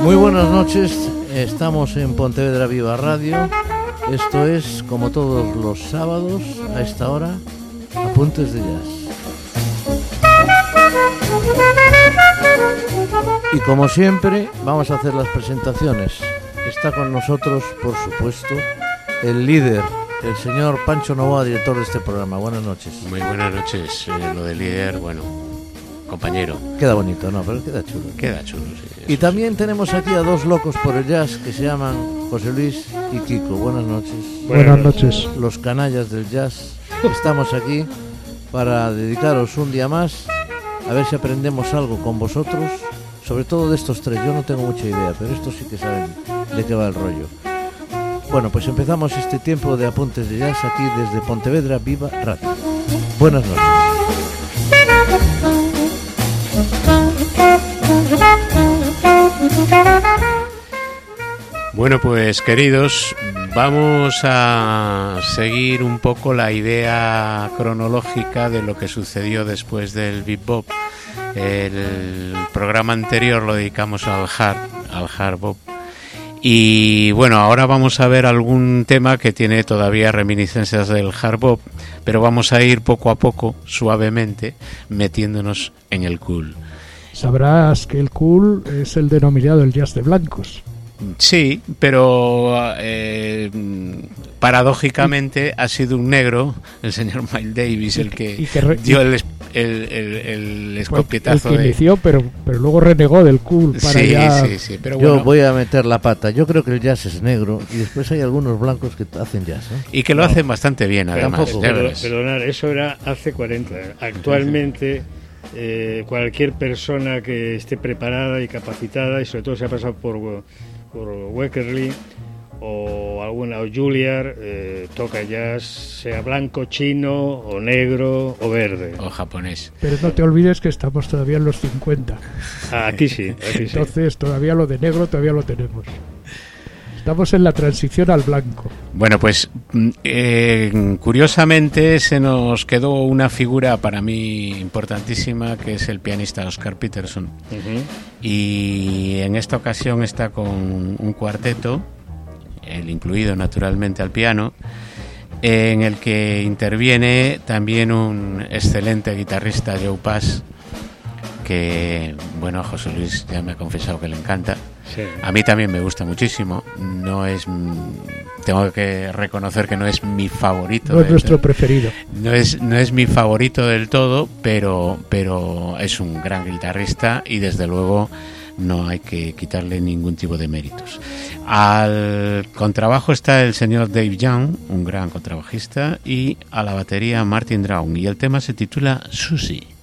Muy buenas noches, estamos en Pontevedra Viva Radio. Esto es, como todos los sábados, a esta hora, Apuntes de Jazz. Y como siempre, vamos a hacer las presentaciones. Está con nosotros, por supuesto, el líder, el señor Pancho Novoa, director de este programa. Buenas noches. Muy buenas noches. Eh, lo de líder, bueno, compañero. Queda bonito, ¿no? Pero queda chulo. Queda chulo, sí. Y también tenemos aquí a dos locos por el jazz que se llaman José Luis y Kiko. Buenas noches. Buenas noches. Los canallas del jazz. Estamos aquí para dedicaros un día más a ver si aprendemos algo con vosotros, sobre todo de estos tres. Yo no tengo mucha idea, pero estos sí que saben de qué va el rollo. Bueno, pues empezamos este tiempo de apuntes de jazz aquí desde Pontevedra Viva Radio. Buenas noches. Bueno, pues queridos, vamos a seguir un poco la idea cronológica de lo que sucedió después del bebop. El programa anterior lo dedicamos al hard, al hard bop. Y bueno, ahora vamos a ver algún tema que tiene todavía reminiscencias del hard bop, pero vamos a ir poco a poco, suavemente, metiéndonos en el cool. Sabrás que el cool es el denominado el jazz de blancos. Sí, pero eh, paradójicamente ha sido un negro, el señor Miles Davis, el que, y que re- dio el, el, el, escopetazo el que de... inició, pero, pero luego renegó del cool para Sí, ya... sí, sí, pero Yo bueno, voy a meter la pata. Yo creo que el jazz es negro y después hay algunos blancos que hacen jazz. ¿eh? y que lo hacen bastante bien, además. Pero- verás. perdonar, eso era hace 40 años. Actualmente, eh, cualquier persona que esté preparada y capacitada, y sobre todo se ha pasado por, por Weckerly o alguna, o Juilliard, eh, toca jazz, sea blanco, chino, o negro, o verde. O japonés. Pero no te olvides que estamos todavía en los 50. Ah, aquí sí, aquí sí. Entonces todavía lo de negro todavía lo tenemos. Estamos en la transición al blanco. Bueno, pues mm, eh, curiosamente se nos quedó una figura para mí importantísima que es el pianista Oscar Peterson. Y en esta ocasión está con un cuarteto, el incluido naturalmente al piano, en el que interviene también un excelente guitarrista Joe Pass, que, bueno, a José Luis ya me ha confesado que le encanta. Sí. A mí también me gusta muchísimo. No es, tengo que reconocer que no es mi favorito. No es nuestro preferido. no es, no es mi favorito del todo, pero, pero es un gran guitarrista y desde luego no hay que quitarle ningún tipo de méritos. Al contrabajo está el señor Dave Young, un gran contrabajista, y a la batería Martin Drown. Y el tema se titula Susie.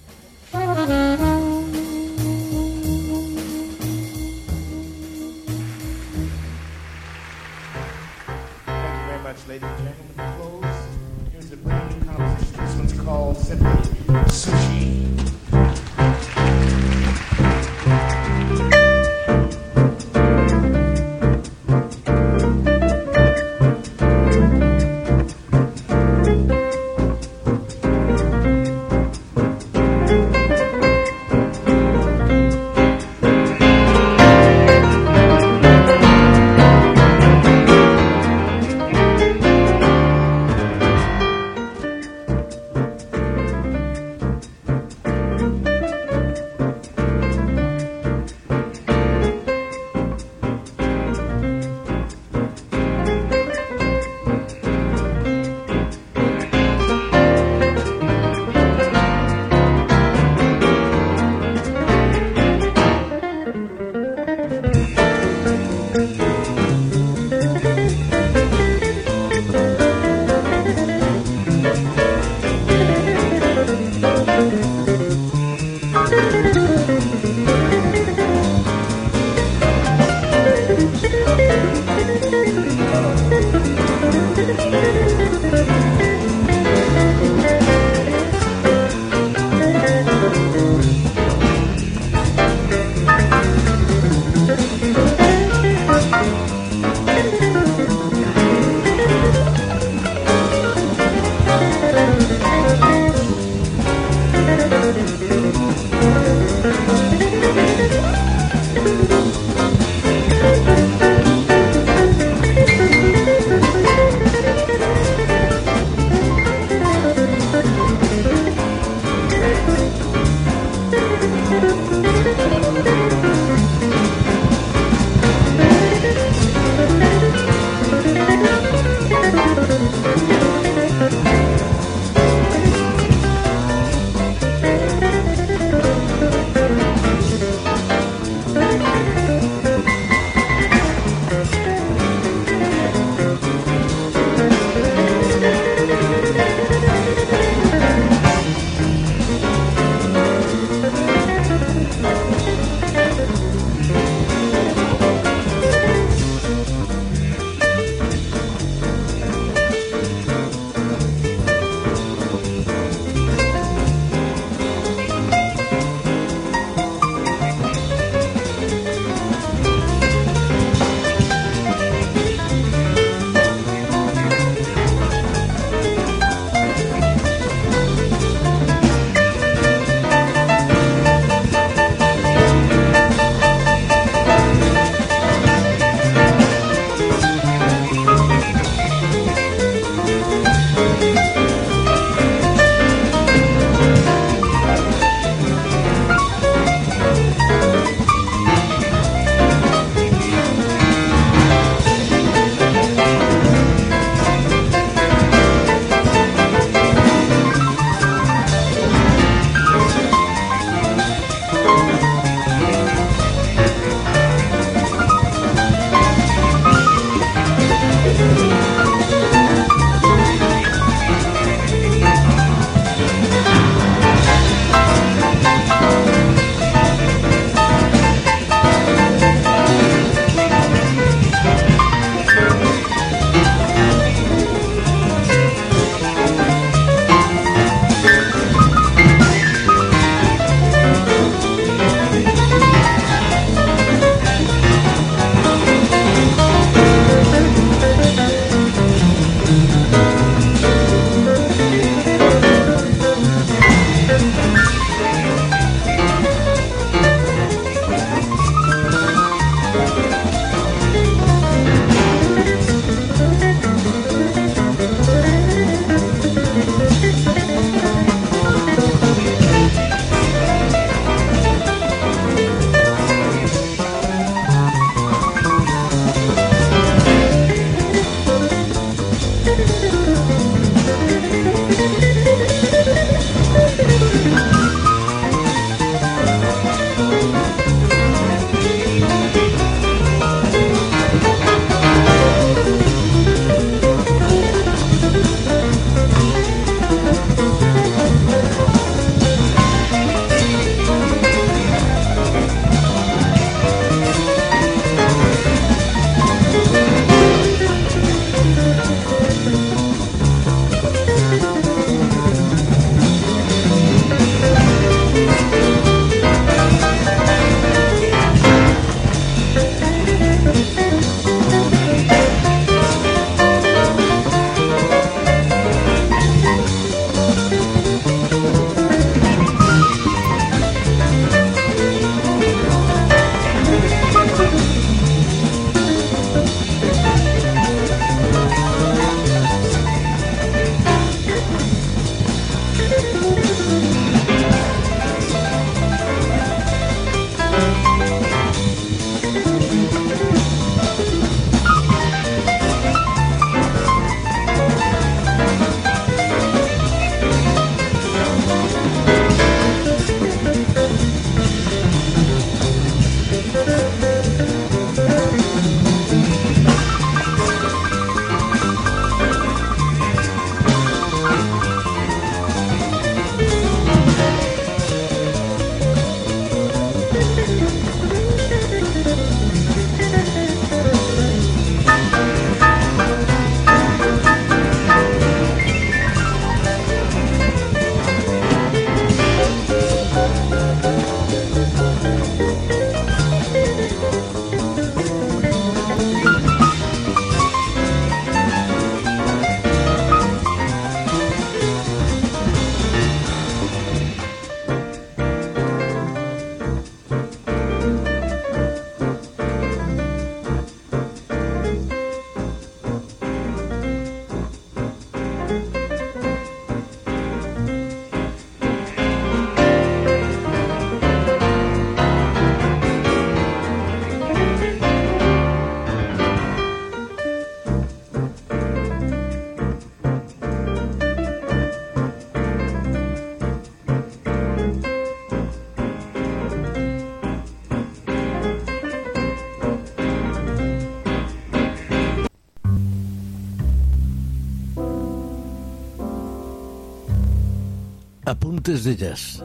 Apuntes de Jazz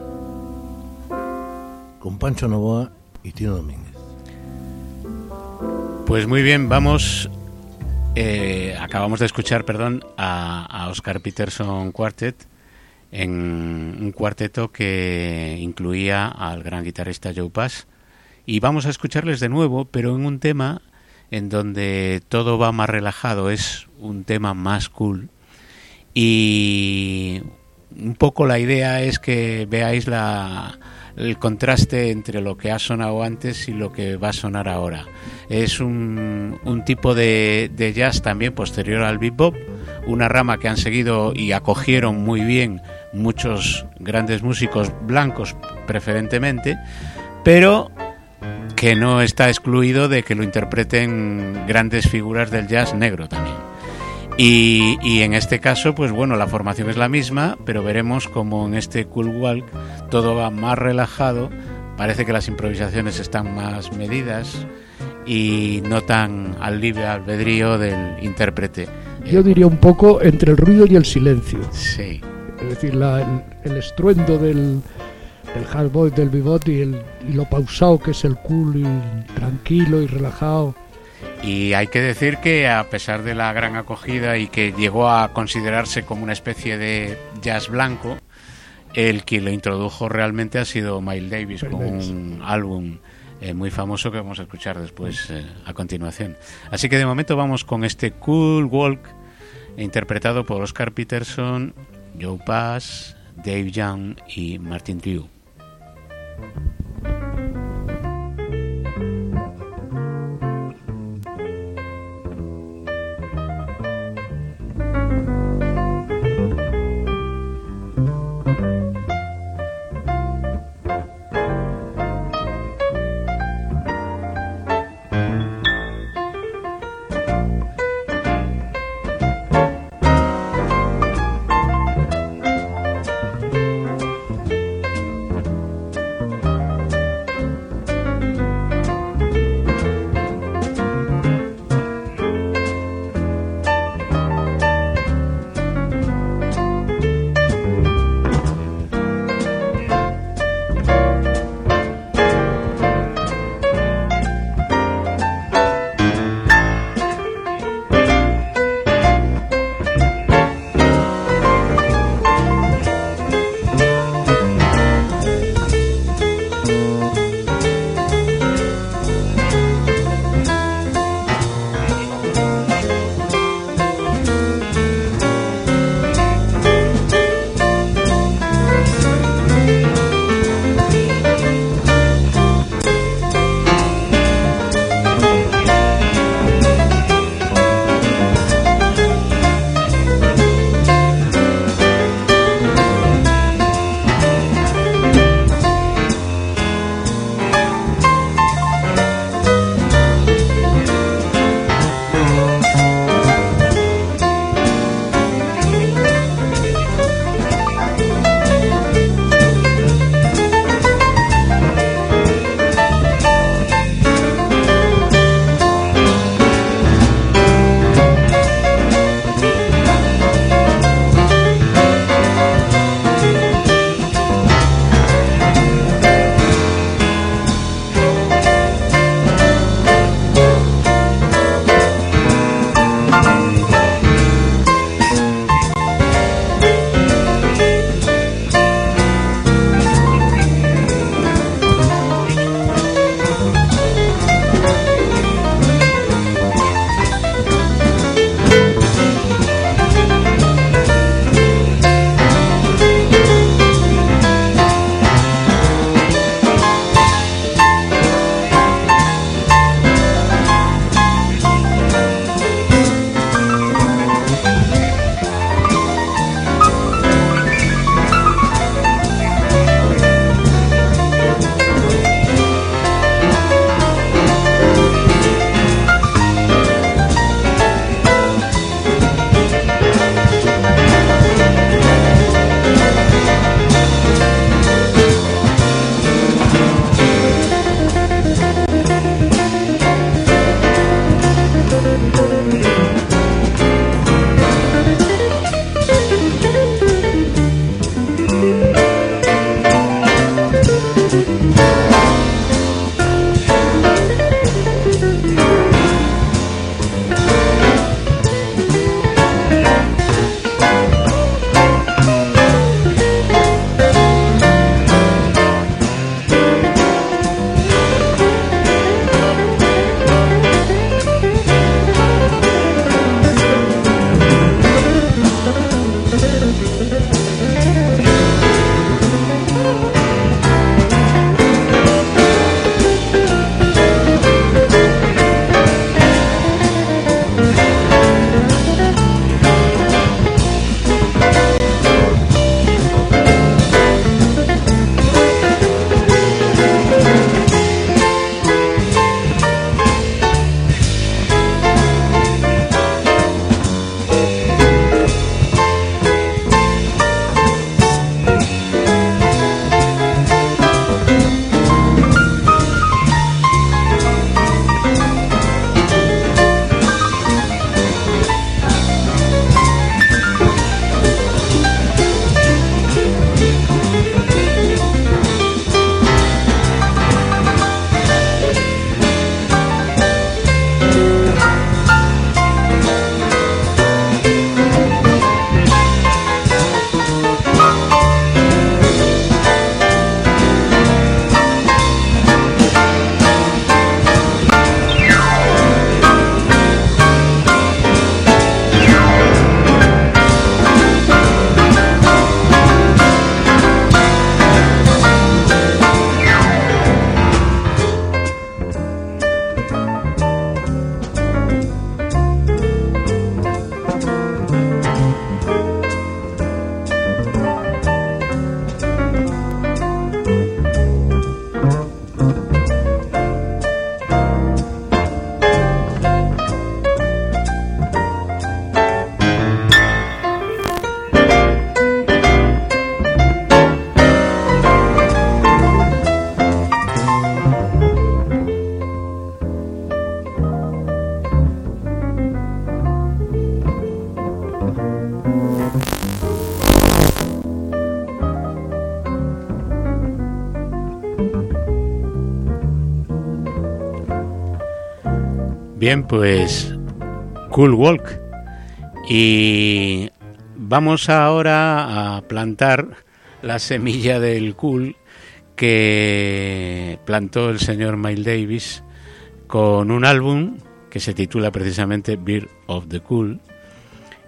con Pancho Novoa y Tino Domínguez. Pues muy bien, vamos. eh, acabamos de escuchar, perdón, a, a Oscar Peterson Quartet en un cuarteto que incluía al gran guitarrista Joe Pass. Y vamos a escucharles de nuevo, pero en un tema en donde todo va más relajado, es un tema más cool. Y un poco la idea es que veáis el contraste entre lo que ha sonado antes y lo que va a sonar ahora. Es un, tipo de jazz también posterior al bebop, una rama que han seguido y acogieron muy bien muchos grandes músicos blancos preferentemente, pero que no está excluido de que lo interpreten grandes figuras del jazz negro también. Y, y, en este caso, pues bueno, la formación es la misma, pero veremos como en este Cool Walk todo va más relajado, parece que las improvisaciones están más medidas y no tan al libre albedrío del intérprete. Yo diría un poco entre el ruido y el silencio. Sí. Es decir, la, el, el, estruendo del, del hard boy, del bebop y, el, y lo pausado que es el cool y tranquilo y relajado. Y hay que decir que a pesar de la gran acogida y que llegó a considerarse como una especie de jazz blanco, el que lo introdujo realmente ha sido Miles Davis con un álbum eh, muy famoso que vamos a escuchar después eh, a continuación. Así que de momento vamos con este Cool Walk interpretado por Oscar Peterson, Joe Pass, Dave Young y Martin Drew. Bien, pues Cool Walk. Y vamos ahora a plantar la semilla del cool que plantó el señor Miles Davis con un álbum que se titula precisamente Beer of the Cool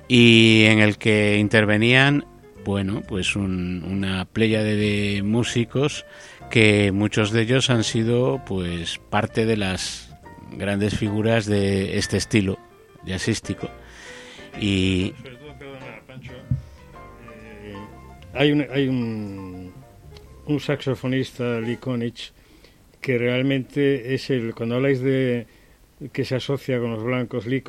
y en el que intervenían, bueno, pues un, una playa de músicos que muchos de ellos han sido pues parte de las grandes figuras de este estilo jazzístico. Y eh, hay un, hay un, un saxofonista, Lee que realmente es el, cuando habláis de que se asocia con los blancos, Lee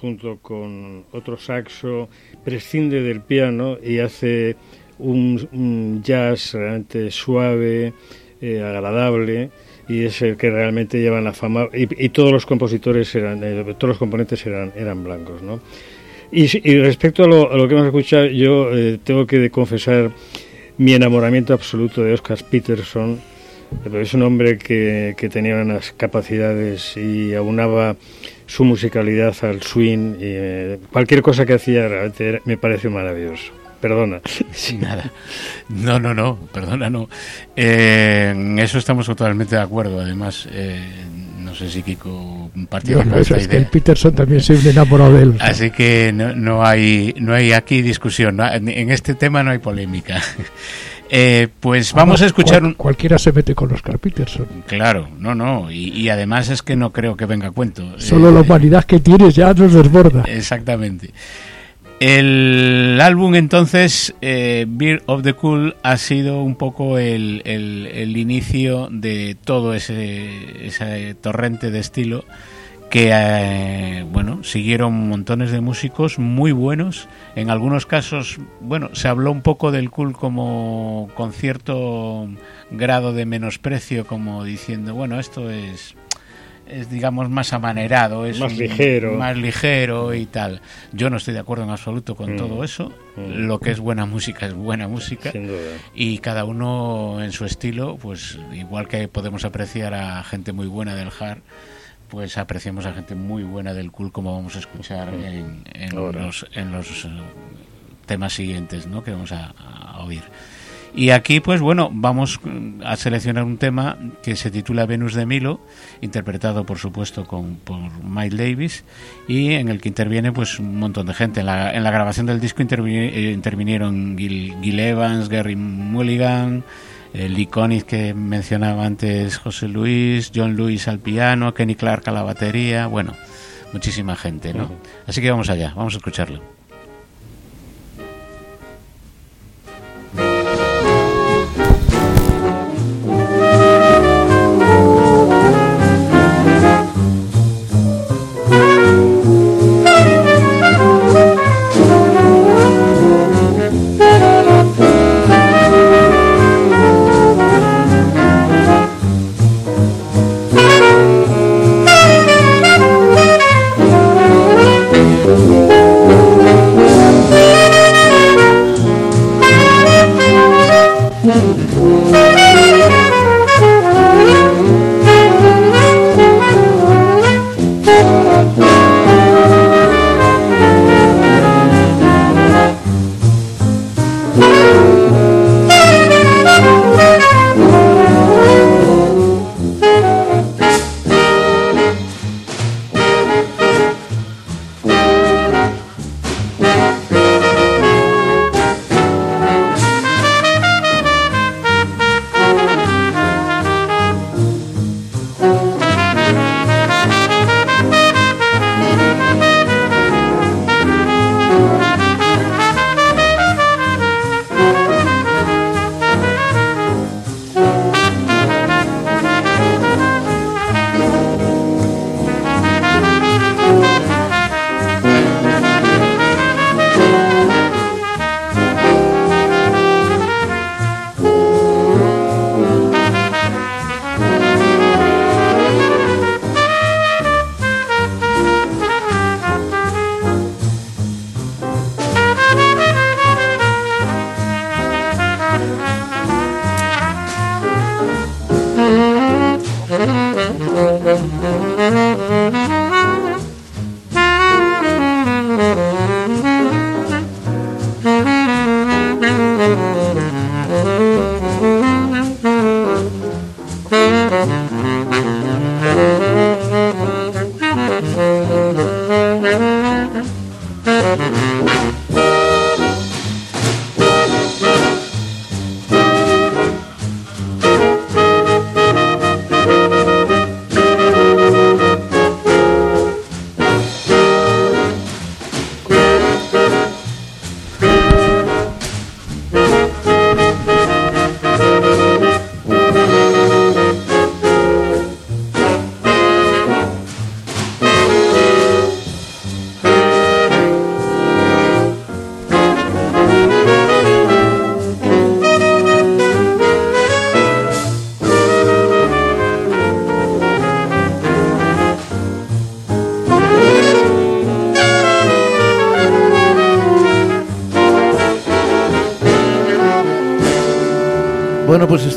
junto con otro saxo, prescinde del piano y hace un, un jazz realmente suave, eh, agradable, y es el que realmente lleva la fama y, y todos los compositores eran eh, todos los componentes eran eran blancos no y, y respecto a lo, a lo que hemos escuchado yo eh, tengo que confesar mi enamoramiento absoluto de Oscar Peterson. Es un hombre que, que tenía unas capacidades y aunaba su musicalidad al swing y, eh, cualquier cosa que hacía me pareció maravilloso perdona Sí, nada. No, no, no, perdona, no. Eh, en eso estamos totalmente de acuerdo. Además, eh, no sé si Kiko partió no, esta es que idea. el Peterson también se un enamorado de él. Así que no, no hay no hay aquí discusión. no- en este tema no hay polémica. Eh, pues vamos a escuchar Cual- un... Cualquiera se mete con Oscar Peterson. Claro, no, no. Y, y además es que no creo que venga a cuento. Solo Eh, la humanidad que tienes ya nos desborda. Exactamente. El álbum entonces, eh, Beer of the Cool, ha sido un poco el, el- inicio de todo ese, ese torrente de estilo que, eh, bueno, siguieron montones de músicos muy buenos. En algunos casos, bueno, se habló un poco del cool como con cierto grado de menosprecio, como diciendo, bueno, esto es es digamos más amanerado, es Más ligero. más ligero y tal. Yo no estoy de acuerdo en absoluto con Mm. todo eso. Mm. Lo que es buena música es buena música sin duda y cada uno en su estilo, pues igual que podemos apreciar a gente muy buena del hard, pues apreciamos a gente muy buena del cool como vamos a escuchar en, en Ahora. los, en los eh, temas siguientes ¿no? que vamos a, a oír. Y aquí, pues bueno, vamos a seleccionar un tema que se titula Venus de Milo, interpretado por supuesto con, por Mike Davis, y en el que interviene pues un montón de gente. En la, en la grabación del disco eh, intervinieron Gil, Evans, Gary Mulligan, el icónico que mencionaba antes José Luis, John Lewis al piano, Kenny Clark a la batería, bueno, muchísima gente, ¿no? Así que vamos allá, vamos a escucharlo.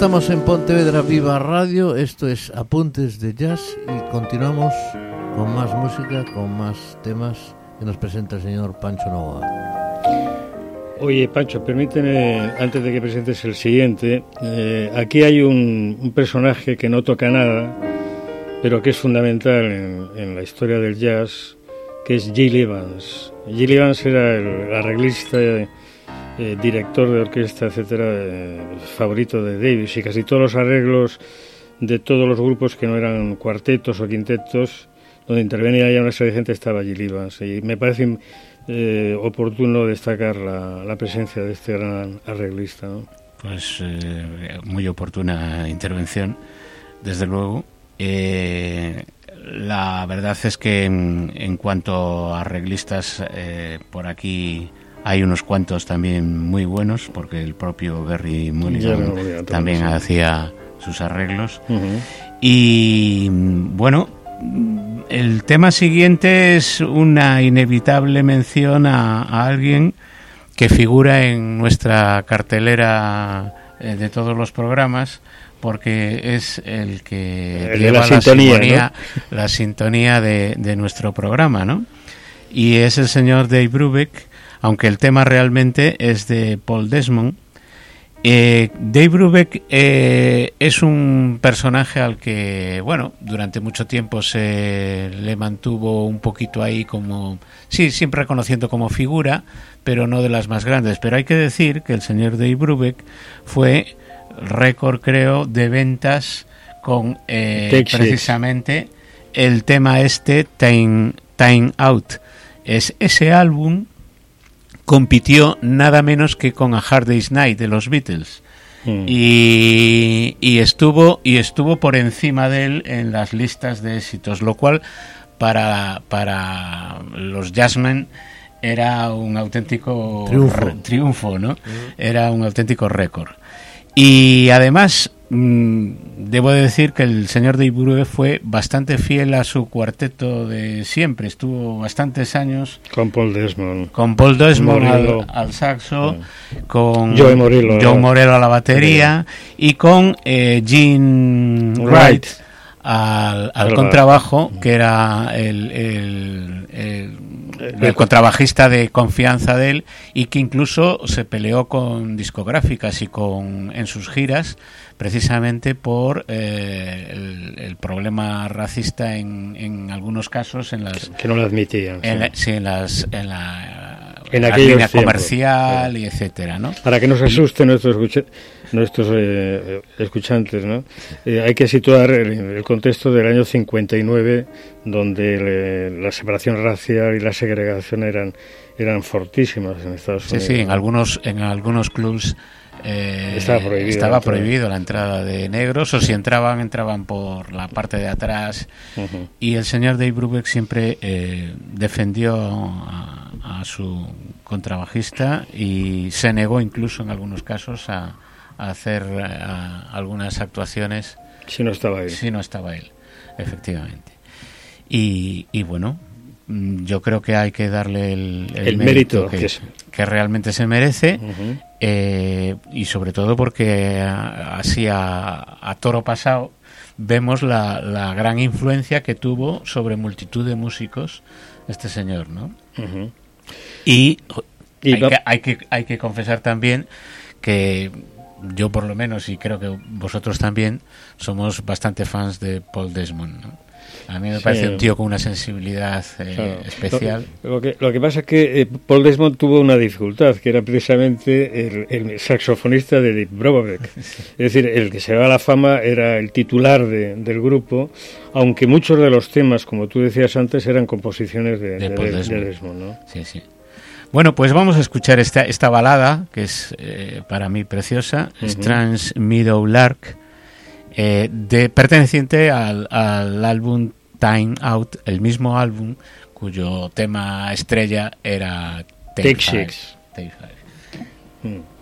Estamos en Pontevedra Viva Radio, esto es Apuntes de Jazz y continuamos con más música, con más temas que nos presenta el señor Pancho Novoa. Oye, Pancho, permíteme, antes de que presentes el siguiente, eh, aquí hay un, personaje que no toca nada, pero que es fundamental en, la historia del jazz, que es Gil Evans. Gil Evans era el arreglista... Eh, director de orquesta, etcétera, eh, favorito de Davis y casi todos los arreglos de todos los grupos que no eran cuartetos o quintetos, donde intervenía ya una serie de gente, estaba allí Evans. Y me parece eh, oportuno destacar la, presencia de este gran arreglista. Pues muy oportuna intervención, desde luego. la verdad es que en, cuanto a arreglistas por aquí hay unos cuantos también muy buenos, porque el propio Berry Mulligan también hacía sus arreglos. Y bueno, el tema siguiente es una inevitable mención a, alguien que figura en nuestra cartelera eh, de todos los programas porque es el que lleva la, sintonía, la sintonía de, de, nuestro programa, ¿no? Y es el señor Dave Brubeck, aunque el tema realmente es de Paul Desmond Eh, Dave Brubeck eh, es un personaje al que, bueno, durante mucho tiempo se le mantuvo un poquito ahí como, sí, siempre reconociendo como figura, pero no de las más grandes. Pero hay que decir que el señor Dave Brubeck fue récord, creo, de ventas con eh, precisamente el tema este, Time, Time Out. Es ese álbum compitió nada menos que con A Hard Day's Night de los Beatles. Mm. Y, y estuvo y estuvo por encima de él en las listas de éxitos, lo cual para, para los jazzmen era un auténtico Triunfo. triunfo, ¿no? Era un auténtico récord. Y además, mm, debo decir que el señor de Brubeck fue bastante fiel a su cuarteto de siempre. Estuvo bastantes años Con Paul Desmond. con Paul Desmond al, al saxo, con Joey Morillo, Joe. Morello a la batería y con eh, Gene Wright Wright. al, al Al contrabajo, que era el, el- el- el contrabajista de confianza de él y que incluso se peleó con discográficas y con en sus giras precisamente por eh, el, el problema racista en, en algunos casos en las Que no lo admitían. sí. la- sí, en las en la, En la aquellos línea tiempos. comercial y etcétera, ¿no? Para que no se asusten nuestros, nuestros eh, escuchantes, ¿no? Eh, hay que situar el, el contexto del año 59, donde le- la separación racial y la segregación eran, eran fortísimas en Estados Sí, Unidos. sí, en algunos en algunos clubs eh, Estaba prohibido estaba la entrada. prohibido la entrada de negros o si entraban entraban por la parte de atrás y el señor Dave Brubeck siempre eh, defendió a, a su contrabajista y se negó incluso en algunos casos a, a hacer eh, a- algunas actuaciones Si no estaba ahí. si no estaba él, efectivamente. Y, y bueno, mm, yo creo que hay que darle el, El mérito que, que es- que realmente se merece. Eh, y sobre todo porque a- así a, a toro pasado vemos la, la gran influencia que tuvo sobre multitud de músicos este señor, ¿no? Y, Y hay, que, hay, que, hay que confesar también que yo por lo menos, y creo que vosotros también, somos bastante fans de Paul Desmond. ¿no? A mí me Sí. parece un tío con una sensibilidad eh, Claro. especial. Lo, lo que, lo que pasa es que eh, Paul Desmond tuvo una dificultad, que era precisamente el, el saxofonista de Deep Brubeck. Es decir, el que se va a la fama era el titular de- del grupo, aunque muchos de los temas, como tú decías antes, eran composiciones de, De de- Paul de- de Desmond. Desmond, ¿no? Sí, sí. Bueno, pues vamos a escuchar esta, esta balada, que es eh, para mí preciosa, Ujú. Strange Meadow Lark, eh, de, perteneciente al, al álbum Time Out, el mismo álbum cuyo tema estrella era Take, Take Five. Six. Take Five. Mm.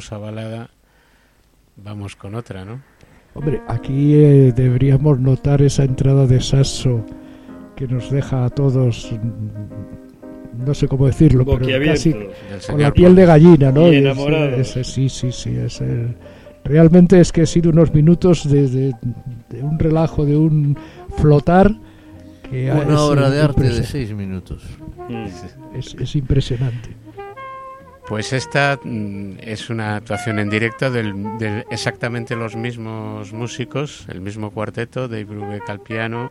Fabulosa balada, vamos con otra, ¿no? Hombre, aquí eh, deberíamos notar esa entrada de Sasso que nos deja a todos, mm, no sé cómo decirlo, pero casi con la piel de gallina, ¿no? Y Es- enamorados. es- sí, sí, sí. Es, el- realmente es que ha sido unos minutos de, de- de un relajo, de un flotar. Que Una obra de arte de seis minutos. Es, es impresionante. Pues esta mm, es una actuación en directo del- de exactamente los mismos músicos, el mismo cuarteto, Dave Brubeck al piano,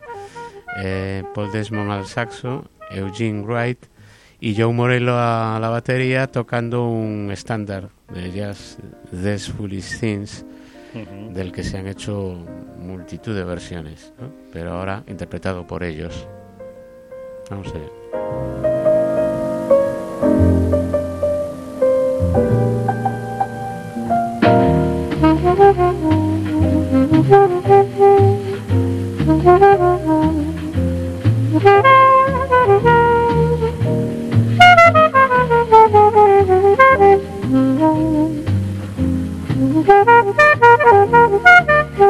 eh, Paul Desmond al saxo, Eugene Wright y Joe Morello a la batería tocando un estándar de jazz, These Foolish Things, del que se han hecho multitud de versiones, ¿no? pero ahora interpretado por ellos. Vamos allá.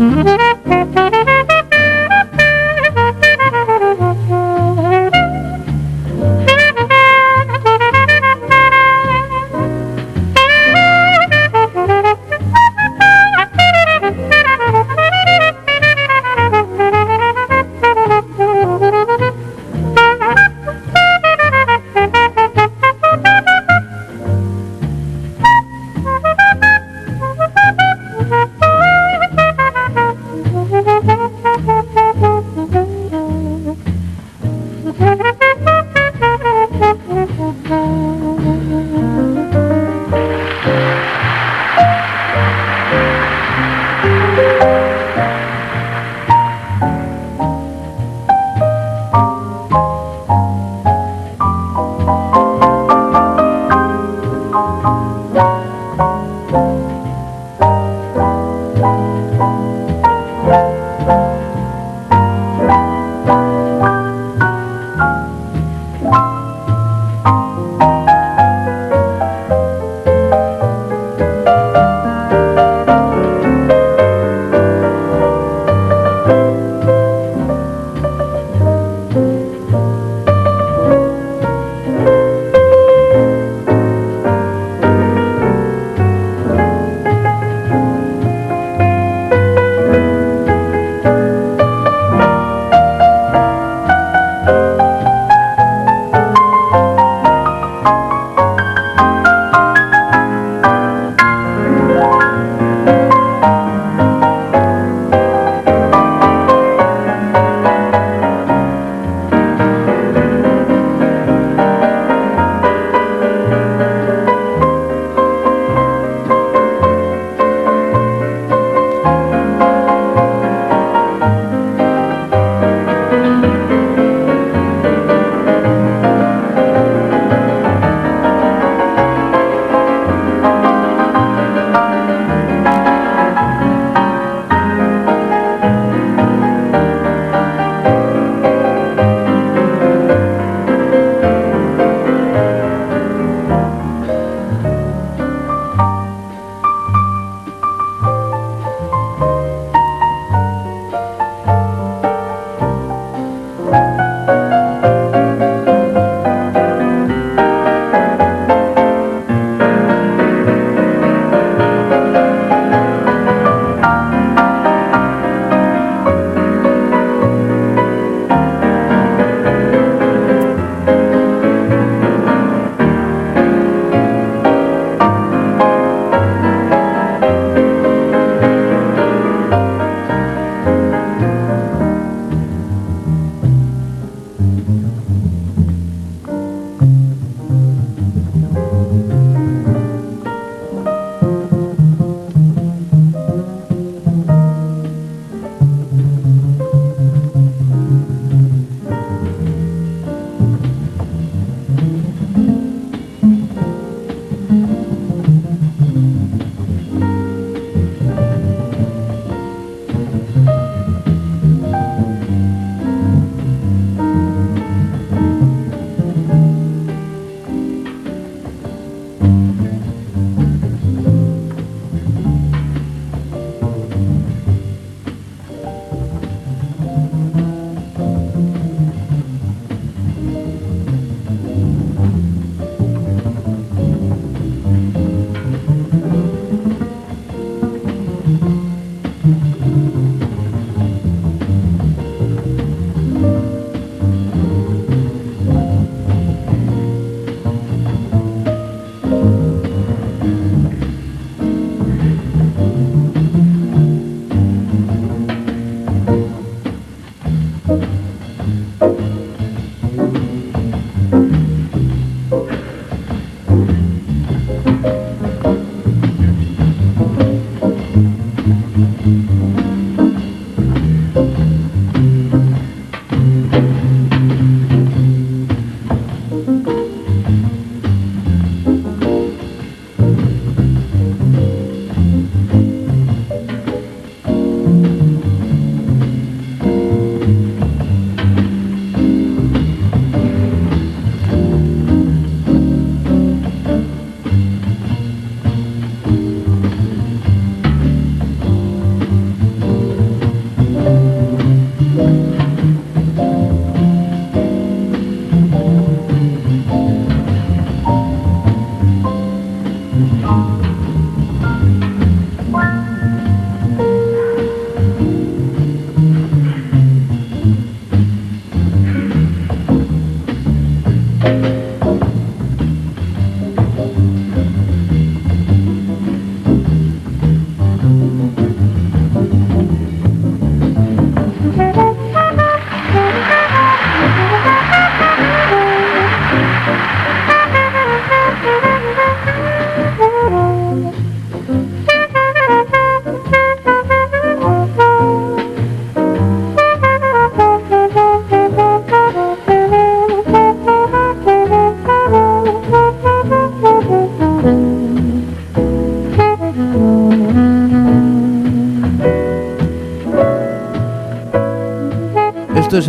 Thank you.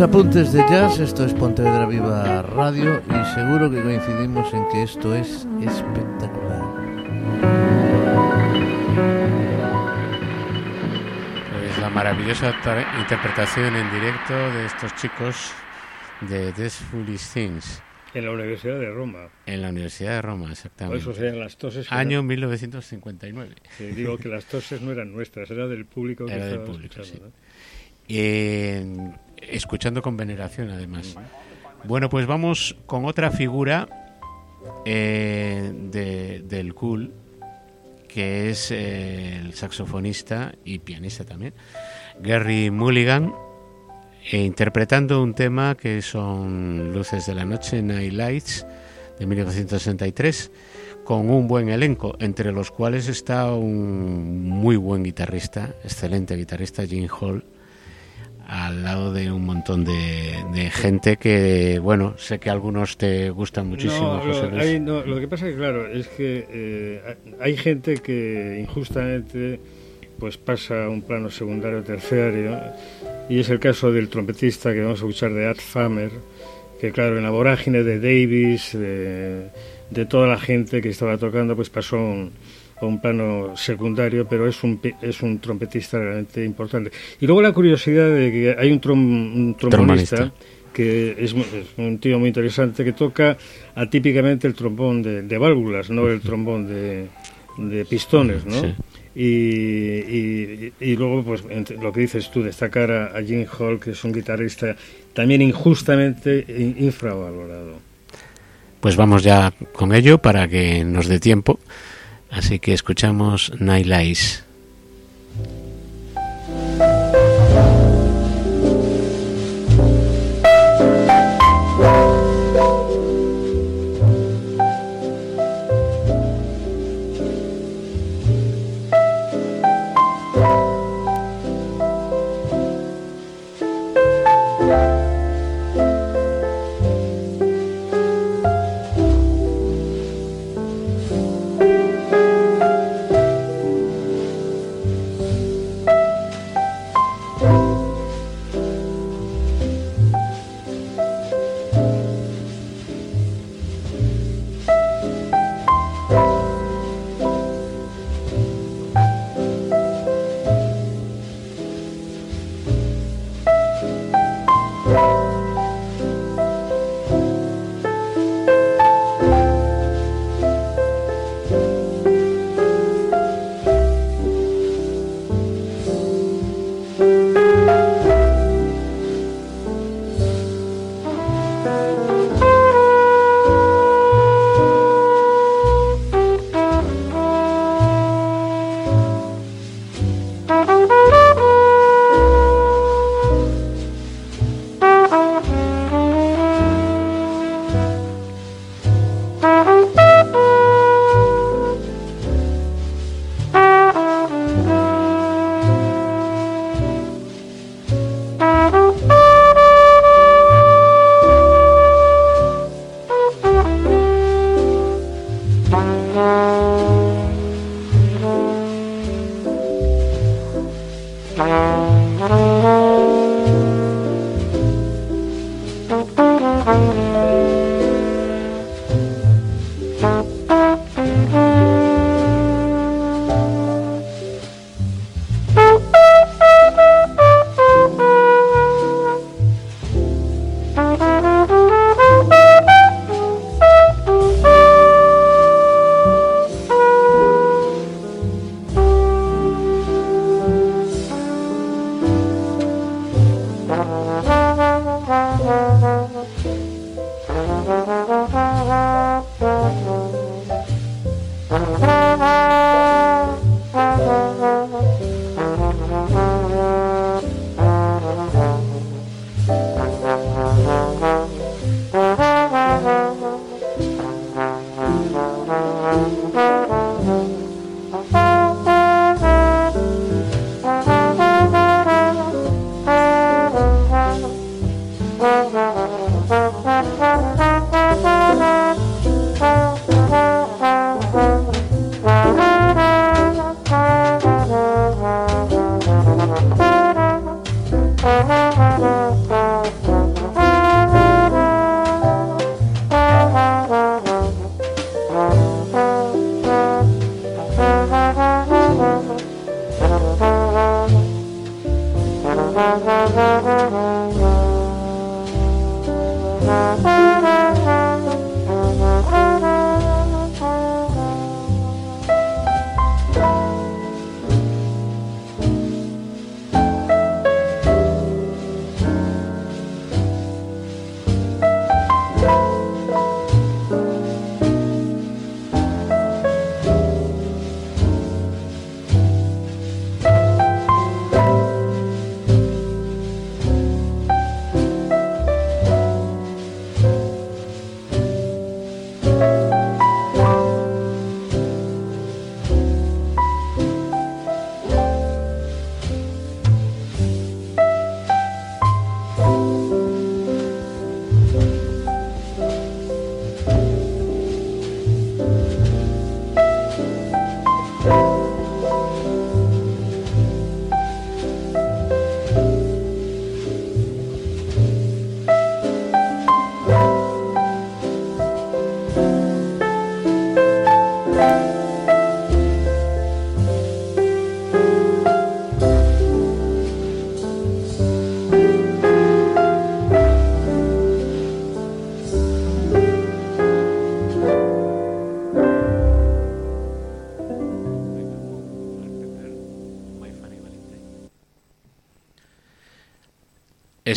Apuntes de Jazz, esto es Pontevedra Viva Radio y seguro que coincidimos en que esto es espectacular. Pues la maravillosa ta- interpretación en directo de estos chicos de These Foolish Things En la Universidad de Roma. en la Universidad de Roma, Por exactamente. eso sean las toses. Año eran- 1959. sí, digo que las toses no eran nuestras, era del público que Era del público, escuchando, sí. ¿no? Eh, escuchando con veneración, además. Bueno, pues vamos con otra figura eh, de- del cool, que es eh, el saxofonista y pianista también, Gary Mulligan, e interpretando un tema que son Luces de la Noche, Night Lights, de 1963, con un buen elenco, entre los cuales está un muy buen guitarrista, excelente guitarrista, Jim Hall, al lado de un montón de, de gente que, bueno, sé que algunos te gustan muchísimo, No, José Luis. hay- no, lo que pasa es que, claro, es que eh, hay gente que injustamente pues pasa a un plano secundario o terciario y es el caso del trompetista que vamos a escuchar de Art Famer que claro, en la vorágine de Davis, de, de toda la gente que estaba tocando, pues pasó un, a un plano secundario, pero es un, es un trompetista realmente importante. Y luego la curiosidad de que hay un, trom- un trombonista Trombonista. que es, es un tío muy interesante que toca atípicamente el trombón de, de válvulas, no el trombón de, de pistones, ¿no? Sí. Y, y- y luego, pues lo que dices tú, destacar a, a Jim Hall, que es un guitarrista también injustamente in- infravalorado. Pues vamos ya con ello para que nos dé tiempo. Así que escuchamos Night.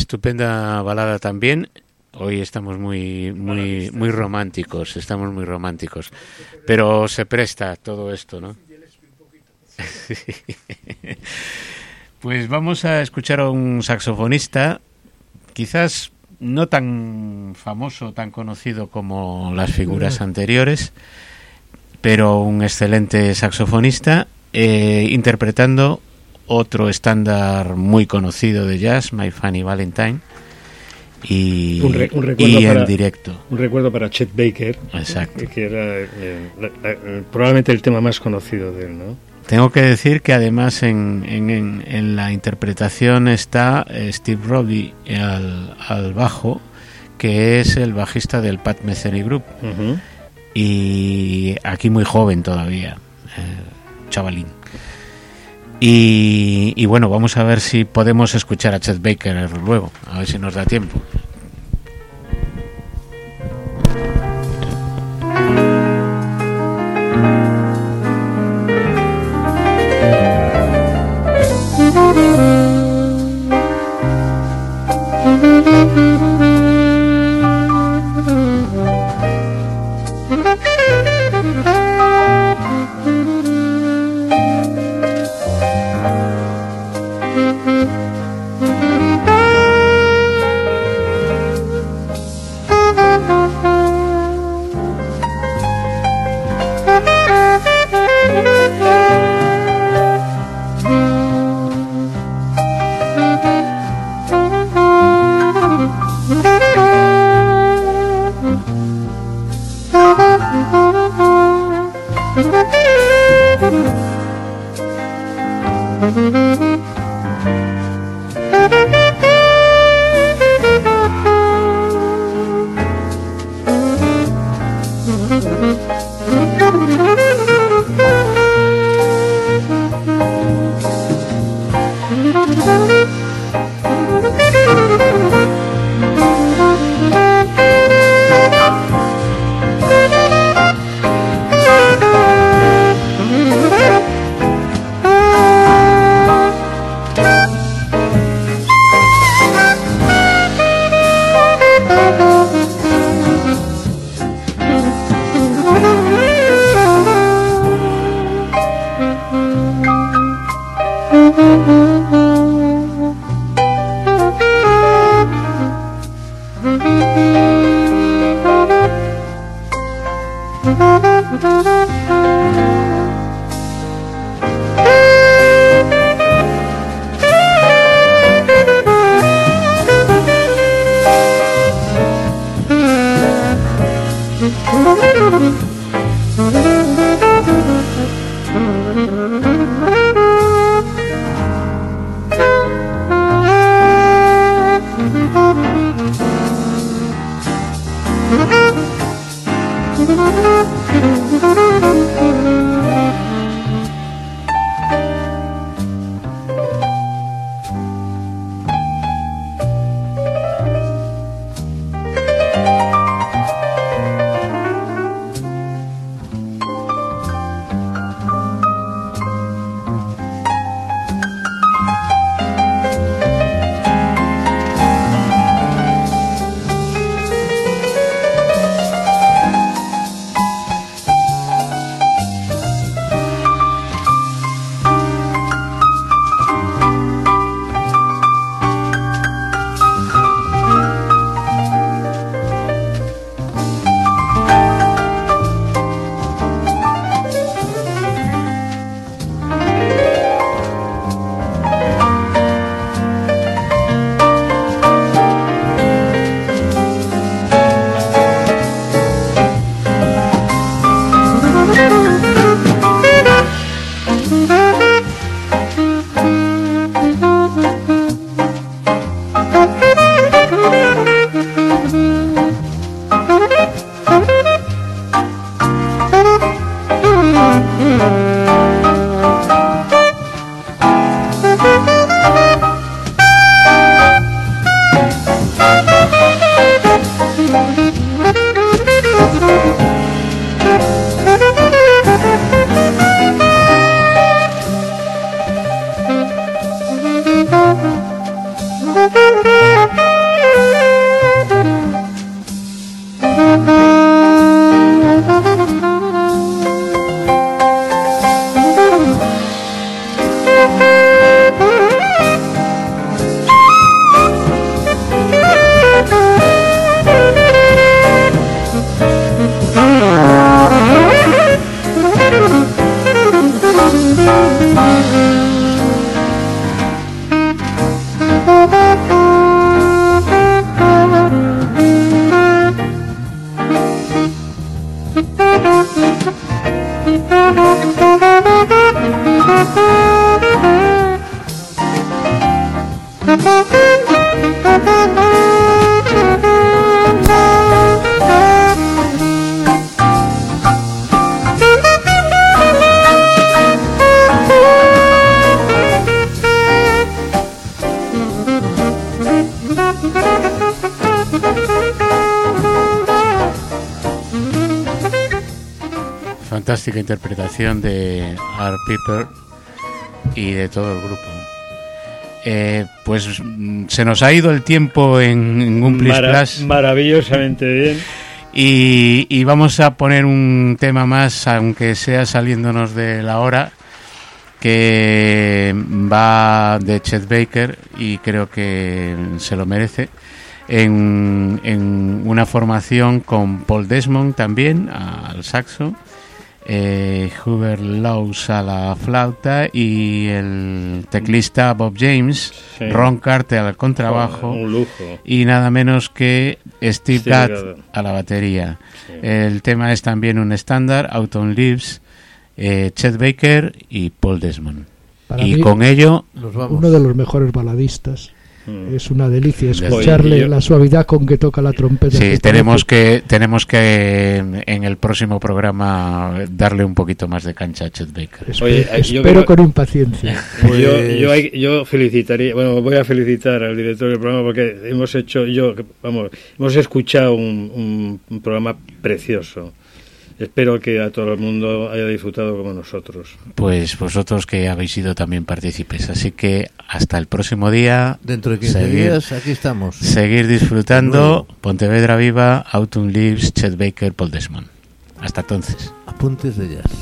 Estupenda balada también. Hoy estamos muy muy muy románticos, estamos muy románticos. Pero se presta todo esto, ¿no? Pues vamos a escuchar a un saxofonista, quizás no tan famoso, tan conocido como las figuras anteriores, pero un excelente saxofonista, eh, interpretando otro estándar muy conocido de jazz, My Funny Valentine, y, Un re- un recuerdo y en directo. Un recuerdo para Chet Baker, Exacto. que era eh, la- la- probablemente el tema más conocido de él, ¿no? Tengo que decir que además en, en- en- en la interpretación está eh, Steve Robbie al, al bajo, que es el bajista del Pat Metheny Group, y aquí muy joven todavía, eh, chavalín. Y, y bueno, vamos a ver si podemos escuchar a Chet Baker luego, a ver si nos da tiempo. Fantástica interpretación de Art Piper y de todo el grupo. Eh, pues mm, se nos ha ido el tiempo en, en Gumplis Mara- Plus maravillosamente bien. y, y vamos a poner un tema más, aunque sea saliéndonos de la hora, que va de Chet Baker y creo que se lo merece. En, en una formación con Paul Desmond también al saxo, eh, Hubert Laws a la flauta y el teclista Bob James, Sí. Ron Carter al contrabajo Un lujo. y nada menos que Steve Gadd Gadd. a la batería. Sí. El tema es también un estándar, Autumn Leaves, eh, Chet Baker y Paul Desmond. Para y mí, con ello, Nos vamos. uno de los mejores baladistas. Mm. Es una delicia escucharle la suavidad con que toca la trompeta. sí, tenemos que tenemos que en, en el próximo programa darle un poquito más de cancha a Chet Baker. Espe- Oye, eh, yo espero creo- con impaciencia. Pues- Yo, yo, hay- yo felicitaría, bueno, voy a felicitar al director del programa porque hemos hecho, yo, vamos, hemos escuchado un, un- un programa precioso. Espero que a todo el mundo haya disfrutado como nosotros. Pues vosotros que habéis sido también partícipes. Así que hasta el próximo día. Dentro de 15 días, aquí estamos. Seguir disfrutando. Pontevedra Viva, Autumn Leaves, Chet Baker, Paul Desmond. Hasta entonces. Apuntes de jazz.